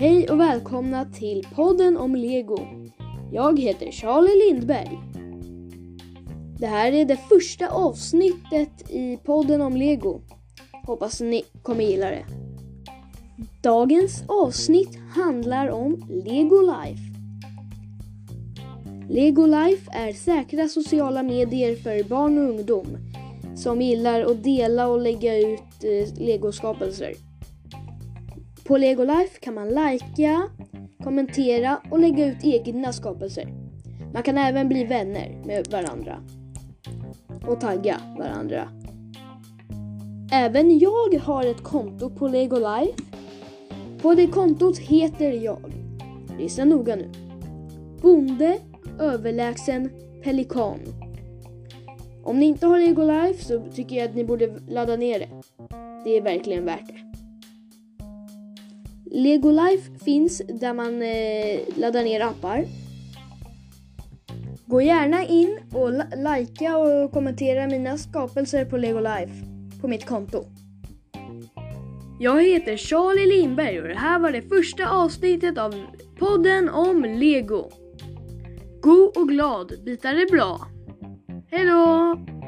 Hej och välkomna till podden om Lego. Jag heter Charlie Lindberg. Det här är det första avsnittet i podden om Lego. Hoppas ni kommer gilla det. Dagens avsnitt handlar om Lego Life. Lego Life är säkra sociala medier för barn och ungdom som gillar att dela och lägga ut eh, legoskapelser. På Lego Life kan man likea, kommentera och lägga ut egna skapelser. Man kan även bli vänner med varandra och tagga varandra. Även jag har ett konto på Lego Life. På det kontot heter jag, lyssna noga nu, Bonde överlägsen pelikan. Om ni inte har Lego Life så tycker jag att ni borde ladda ner det. Det är verkligen värt det. Lego Life finns där man eh, laddar ner appar. Gå gärna in och likea och kommentera mina skapelser på Lego Life på mitt konto. Jag heter Charlie Lindberg och det här var det första avsnittet av podden om Lego. God och glad, bitar är bra. Hejdå!